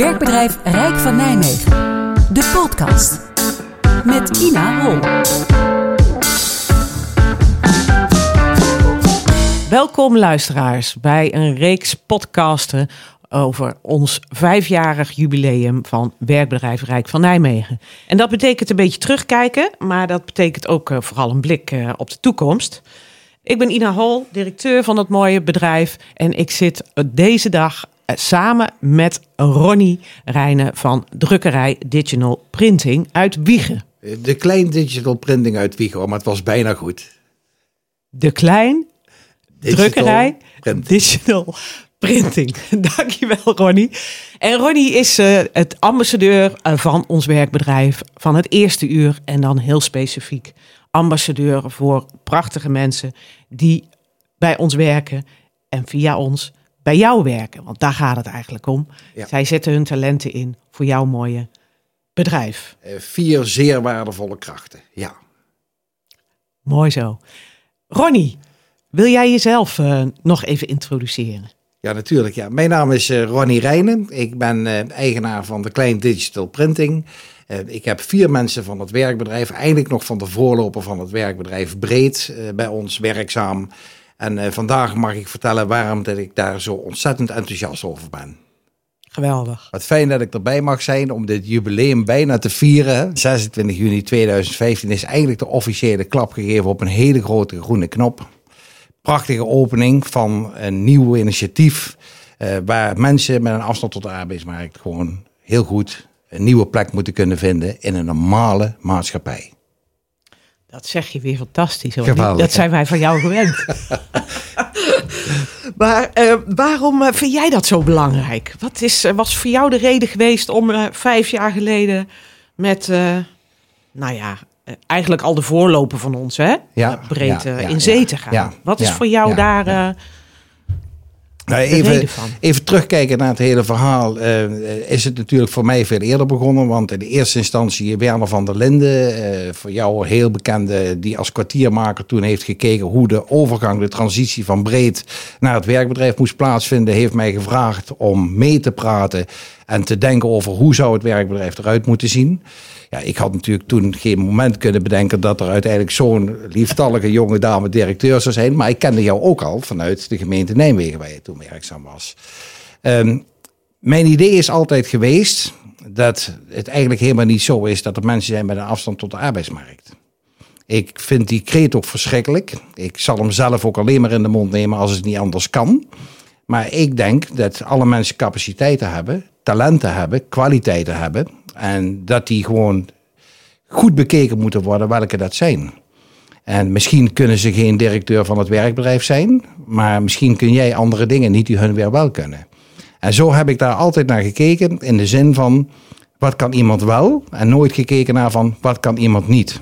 Werkbedrijf Rijk van Nijmegen. De podcast. Met Ina Hol. Welkom luisteraars bij een reeks podcasten over ons vijfjarig jubileum van werkbedrijf Rijk van Nijmegen. En dat betekent een beetje terugkijken, maar dat betekent ook uh, vooral een blik uh, op de toekomst. Ik ben Ina Hol, directeur van het mooie bedrijf en ik zit deze dag samen met Ronnie Rijnen van drukkerij Digital Printing uit Wiegen. De Klein Digital Printing uit Wiegen, maar het was bijna goed. De Klein Digital Drukkerij. Digital Printing. Dankjewel, Ronnie. En Ronnie is uh, het ambassadeur uh, van ons werkbedrijf van het eerste uur. En dan heel specifiek ambassadeur voor prachtige mensen die bij ons werken en via ons bij jou werken. Want daar gaat het eigenlijk om. Ja. Zij zetten hun talenten in voor jouw mooie bedrijf. Uh, vier zeer waardevolle krachten, ja. Mooi zo. Ronnie, wil jij jezelf uh, nog even introduceren? Ja, natuurlijk. Ja. Mijn naam is uh, Ronnie Rijnen. Ik ben uh, eigenaar van de Klein Digital Printing. ik heb vier mensen van het werkbedrijf, eigenlijk nog van de voorloper van het werkbedrijf Breed, bij ons werkzaam. En vandaag mag ik vertellen waarom dat ik daar zo ontzettend enthousiast over ben. Geweldig. Wat fijn dat ik erbij mag zijn om dit jubileum bijna te vieren. 26 juni 2015 is eigenlijk de officiële klap gegeven op een hele grote groene knop prachtige opening van een nieuw initiatief. Uh, waar mensen met een afstand tot de arbeidsmarkt gewoon heel goed een nieuwe plek moeten kunnen vinden in een normale maatschappij. Dat zeg je weer fantastisch. Hoor. Dat zijn wij van jou gewend. maar uh, waarom uh, vind jij dat zo belangrijk? Wat is, was voor jou de reden geweest om vijf jaar geleden met, nou ja, eh, eigenlijk al de voorloper van ons, hè? Ja, breed ja, in zee te gaan. Wat is voor jou daar uh, nou, even, even terugkijken naar het hele verhaal. Uh, is het natuurlijk voor mij veel eerder begonnen. Want in de eerste instantie Werner van der Linden, uh, voor jou heel bekende, die als kwartiermaker toen heeft gekeken hoe de overgang, de transitie van breed naar het werkbedrijf moest plaatsvinden, heeft mij gevraagd om mee te praten en te denken over hoe zou het werkbedrijf eruit moeten zien. Ja, ik had natuurlijk toen geen moment kunnen bedenken dat er uiteindelijk zo'n lieftallige jonge dame directeur zou zijn. Maar ik kende jou ook al vanuit de gemeente Nijmegen waar je toen werkzaam was. Um, mijn idee is altijd geweest dat het eigenlijk helemaal niet zo is dat er mensen zijn met een afstand tot de arbeidsmarkt. Ik vind die kreet ook verschrikkelijk. Ik zal hem zelf ook alleen maar in de mond nemen als het niet anders kan. Maar ik denk dat alle mensen capaciteiten hebben, talenten hebben, kwaliteiten hebben. En dat die gewoon goed bekeken moeten worden welke dat zijn. En misschien kunnen ze geen directeur van het werkbedrijf zijn, maar misschien kun jij andere dingen niet die hun weer wel kunnen. En zo heb ik daar altijd naar gekeken in de zin van wat kan iemand wel en nooit gekeken naar van wat kan iemand niet.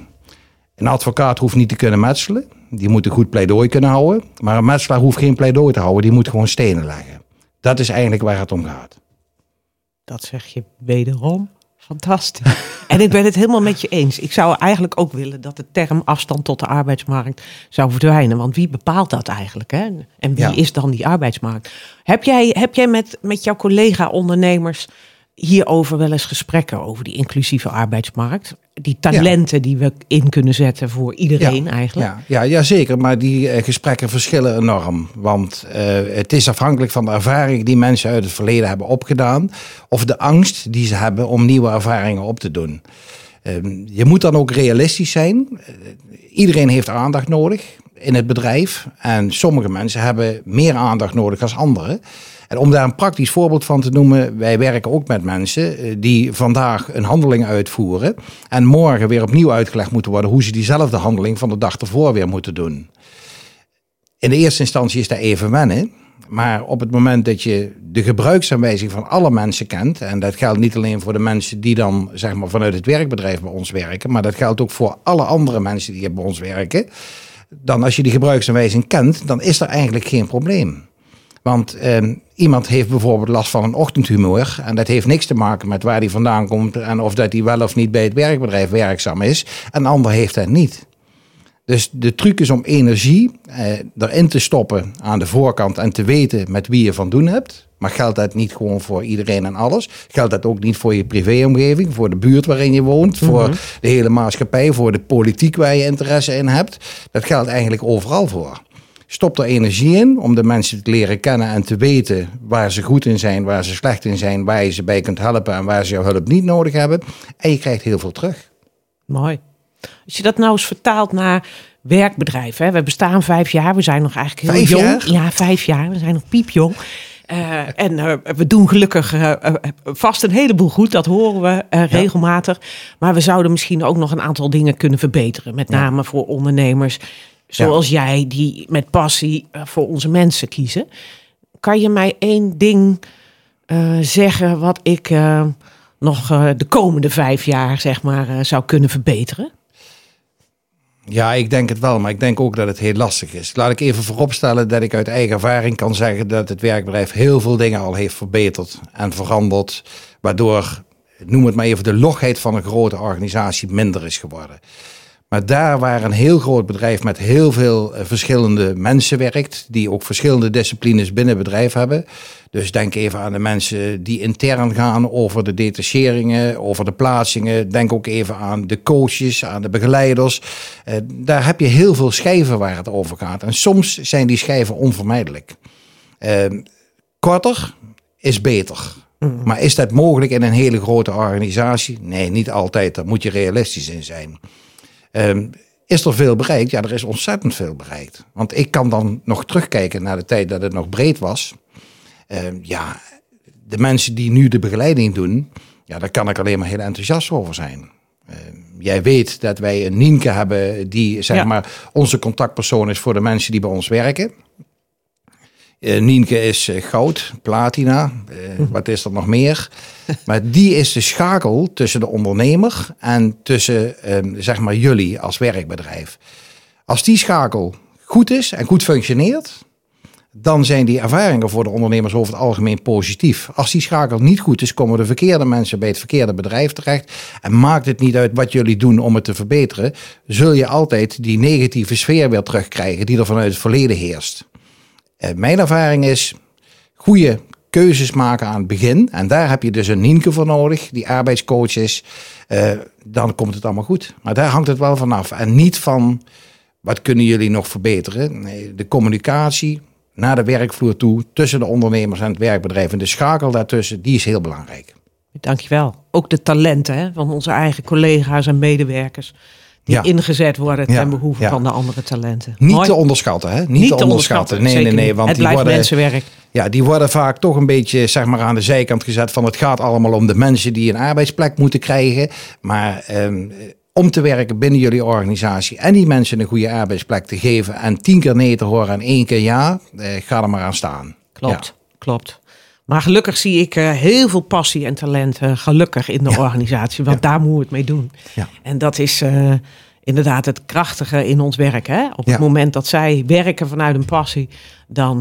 Een advocaat hoeft niet te kunnen metselen, die moet een goed pleidooi kunnen houden, maar een metselaar hoeft geen pleidooi te houden, die moet gewoon stenen leggen. Dat is eigenlijk waar het om gaat. Dat zeg je wederom Fantastisch. En ik ben het helemaal met je eens. Ik zou eigenlijk ook willen dat de term afstand tot de arbeidsmarkt zou verdwijnen. Want wie bepaalt dat eigenlijk? Hè? En wie is dan die arbeidsmarkt? Heb jij, heb jij met, met jouw collega-ondernemers hierover wel eens gesprekken over die inclusieve arbeidsmarkt? Die talenten die we in kunnen zetten voor iedereen eigenlijk? Ja, ja, ja, zeker. Maar die uh, gesprekken verschillen enorm. Want uh, het is afhankelijk van de ervaring die mensen uit het verleden hebben opgedaan. Of de angst die ze hebben om nieuwe ervaringen op te doen. Uh, je moet dan ook realistisch zijn. Uh, iedereen heeft aandacht nodig in het bedrijf. En sommige mensen hebben meer aandacht nodig dan anderen. En om daar een praktisch voorbeeld van te noemen, wij werken ook met mensen eh, die vandaag een handeling uitvoeren en morgen weer opnieuw uitgelegd moeten worden hoe ze diezelfde handeling van de dag ervoor weer moeten doen. In de eerste instantie is dat even wennen. Maar op het moment dat je de gebruiksaanwijzing van alle mensen kent, en dat geldt niet alleen voor de mensen die dan zeg maar vanuit het werkbedrijf bij ons werken, maar dat geldt ook voor alle andere mensen die bij ons werken, dan als je die gebruiksaanwijzing kent, dan is er eigenlijk geen probleem. Want eh, iemand heeft bijvoorbeeld last van een ochtendhumeur. En dat heeft niks te maken met waar hij vandaan komt. En of dat hij wel of niet bij het werkbedrijf werkzaam is. Een ander heeft dat niet. Dus de truc is om energie eh, erin te stoppen aan de voorkant en te weten met wie je van doen hebt. Maar geldt dat niet gewoon voor iedereen en alles? Geldt dat ook niet voor je privéomgeving, voor de buurt waarin je woont, voor mhm. de hele maatschappij, voor de politiek waar je interesse in hebt? Dat geldt eigenlijk overal voor. Stop er energie in om de mensen te leren kennen en te weten waar ze goed in zijn, waar ze slecht in zijn, waar je ze bij kunt helpen en waar ze jouw hulp niet nodig hebben. En je krijgt heel veel terug. Mooi. Als je dat nou eens vertaalt naar werkbedrijven. Hè? We bestaan vijf jaar. We zijn nog eigenlijk heel vijf jong. Jaar? Ja, vijf jaar. We zijn nog piepjong. Uh, en uh, we doen gelukkig uh, vast een heleboel goed, dat horen we regelmatig. Maar we zouden misschien ook nog een aantal dingen kunnen verbeteren. Met name voor ondernemers zoals jij, die met passie voor onze mensen kiezen. Kan je mij één ding zeggen wat ik nog de komende vijf jaar zeg maar, zou kunnen verbeteren? Ja, ik denk het wel, maar ik denk ook dat het heel lastig is. Laat ik even vooropstellen dat ik uit eigen ervaring kan zeggen dat het werkbedrijf heel veel dingen al heeft verbeterd en veranderd, waardoor, noem het maar even, de logheid van een grote organisatie minder is geworden. Maar daar waar een heel groot bedrijf met heel veel eh, verschillende mensen werkt, die ook verschillende disciplines binnen het bedrijf hebben. Dus denk even aan de mensen die intern gaan over de detacheringen, over de plaatsingen. Denk ook even aan de coaches, aan de begeleiders. Eh, daar heb je heel veel schijven waar het over gaat. En soms zijn die schijven onvermijdelijk. Eh, korter is beter. Mm. Maar is dat mogelijk in een hele grote organisatie? Nee, niet altijd. Daar moet je realistisch in zijn. Um, is er veel bereikt? Ja, er is ontzettend veel bereikt. Want ik kan dan nog terugkijken naar de tijd dat het nog breed was. Um, ja, de mensen die nu de begeleiding doen, ja, daar kan ik alleen maar heel enthousiast over zijn. Uh, jij weet dat wij een Nienke hebben die zeg maar onze contactpersoon is voor de mensen die bij ons werken. Uh, Nienke is uh, goud, platina, uh, wat is er nog meer? Maar die is de schakel tussen de ondernemer en tussen ehm, zeg maar jullie als werkbedrijf. Als die schakel goed is en goed functioneert, dan zijn die ervaringen voor de ondernemers over het algemeen positief. Als die schakel niet goed is, komen de verkeerde mensen bij het verkeerde bedrijf terecht. En maakt het niet uit wat jullie doen om het te verbeteren, zul je altijd die negatieve sfeer weer terugkrijgen die er vanuit het verleden heerst. Eh, mijn ervaring is goede keuzes maken aan het begin. En daar heb je dus een Nienke voor nodig, die arbeidscoach is. Uh, dan komt het allemaal goed. Maar daar hangt het wel vanaf. En niet van wat kunnen jullie nog verbeteren. Nee, de communicatie naar de werkvloer toe tussen de ondernemers en het werkbedrijf. En de schakel daartussen, die is heel belangrijk. Dankjewel. Ook de talenten hè, van onze eigen collega's en medewerkers die ingezet worden ten behoeve van de andere talenten. Niet te onderschatten, hè? Niet, te onderschatten. Nee, nee, nee. Want het die blijft worden, mensenwerk. Ja, die worden vaak toch een beetje zeg maar, aan de zijkant gezet van het gaat allemaal om de mensen die een arbeidsplek moeten krijgen. Maar ehm, om te werken binnen jullie organisatie en die mensen een goede arbeidsplek te geven en tien keer nee te horen en één keer ja, eh, ga er maar aan staan. Klopt, klopt. Maar gelukkig zie ik uh, heel veel passie en talent uh, gelukkig in de organisatie. Want daar moeten we het mee doen. En dat is uh, inderdaad het krachtige in ons werk. Hè? Op het moment dat zij werken vanuit een passie, dan,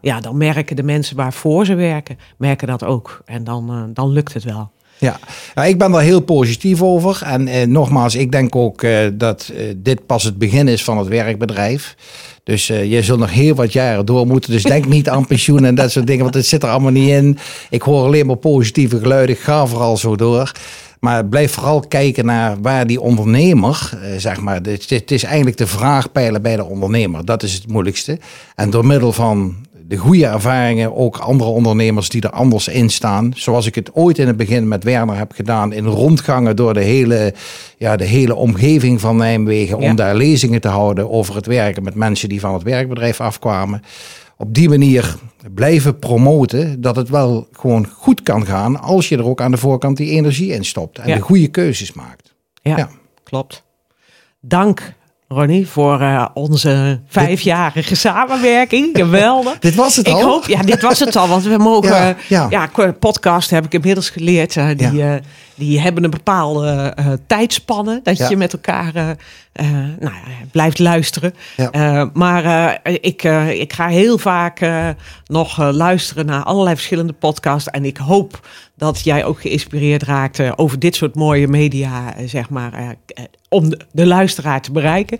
ja. dan merken de mensen waarvoor ze werken, merken dat ook. En dan, dan lukt het wel. Ja. ja, ik ben daar heel positief over. En eh, nogmaals, ik denk ook eh, dat eh, dit pas het begin is van het werkbedrijf. Dus uh, je zult nog heel wat jaren door moeten. Dus denk niet aan pensioen en dat soort dingen, want het zit er allemaal niet in. Ik hoor alleen maar positieve geluiden. Ga vooral zo door. Maar blijf vooral kijken naar waar die ondernemer, uh, zeg maar, het is eigenlijk de vraagpijlen bij de ondernemer. Dat is het moeilijkste. En door middel van de goede ervaringen, ook andere ondernemers die er anders in staan. Zoals ik het ooit in het begin met Werner heb gedaan, in rondgangen door de hele, ja, de hele omgeving van Nijmegen. Om daar lezingen te houden over het werken met mensen die van het werkbedrijf afkwamen. Op die manier blijven promoten dat het wel gewoon goed kan gaan als je er ook aan de voorkant die energie in stopt en de goede keuzes maakt. ja. ja. klopt. Dank Ronnie, voor uh, onze vijfjarige samenwerking. Geweldig. dit was het ik al? Hoop, ja, dit was het al. Want we mogen... ja, ja. ja podcast heb ik inmiddels geleerd. Uh, die, ja. Die hebben een bepaalde tijdspanne. Dat je met elkaar nou, blijft luisteren. maar ik, ik ga heel vaak nog luisteren naar allerlei verschillende podcasts. En ik hoop dat jij ook geïnspireerd raakt over dit soort mooie media, zeg maar om de, luisteraar te bereiken.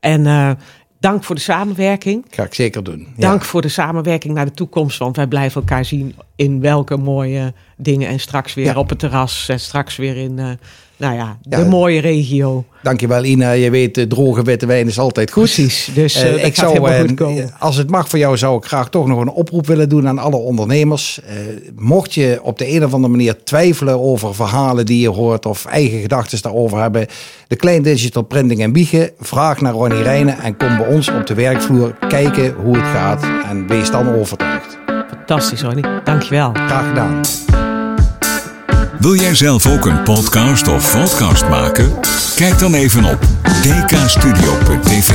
En uh, dank voor de samenwerking. Ga ik zeker doen. Dank voor de samenwerking naar de toekomst. Want wij blijven elkaar zien in welke mooie dingen. En straks weer op het terras. En straks weer in uh, nou ja, de mooie regio. Dankjewel Ina. Je weet, droge witte wijn is altijd goed. Precies. Dus uh, ik zou, goed komen. Als het mag voor jou, zou ik graag toch nog een oproep willen doen aan alle ondernemers. mocht je op de een of andere manier twijfelen over verhalen die je hoort of eigen gedachten daarover hebben. De Klein Digital Printing en Wiegen. Vraag naar Ronnie Rijnen en kom bij ons op de werkvloer kijken hoe het gaat. En wees dan overtuigd. Fantastisch Ronnie. Dankjewel. Graag gedaan. Wil jij zelf ook een podcast of podcast maken? Kijk dan even op dkstudio.tv.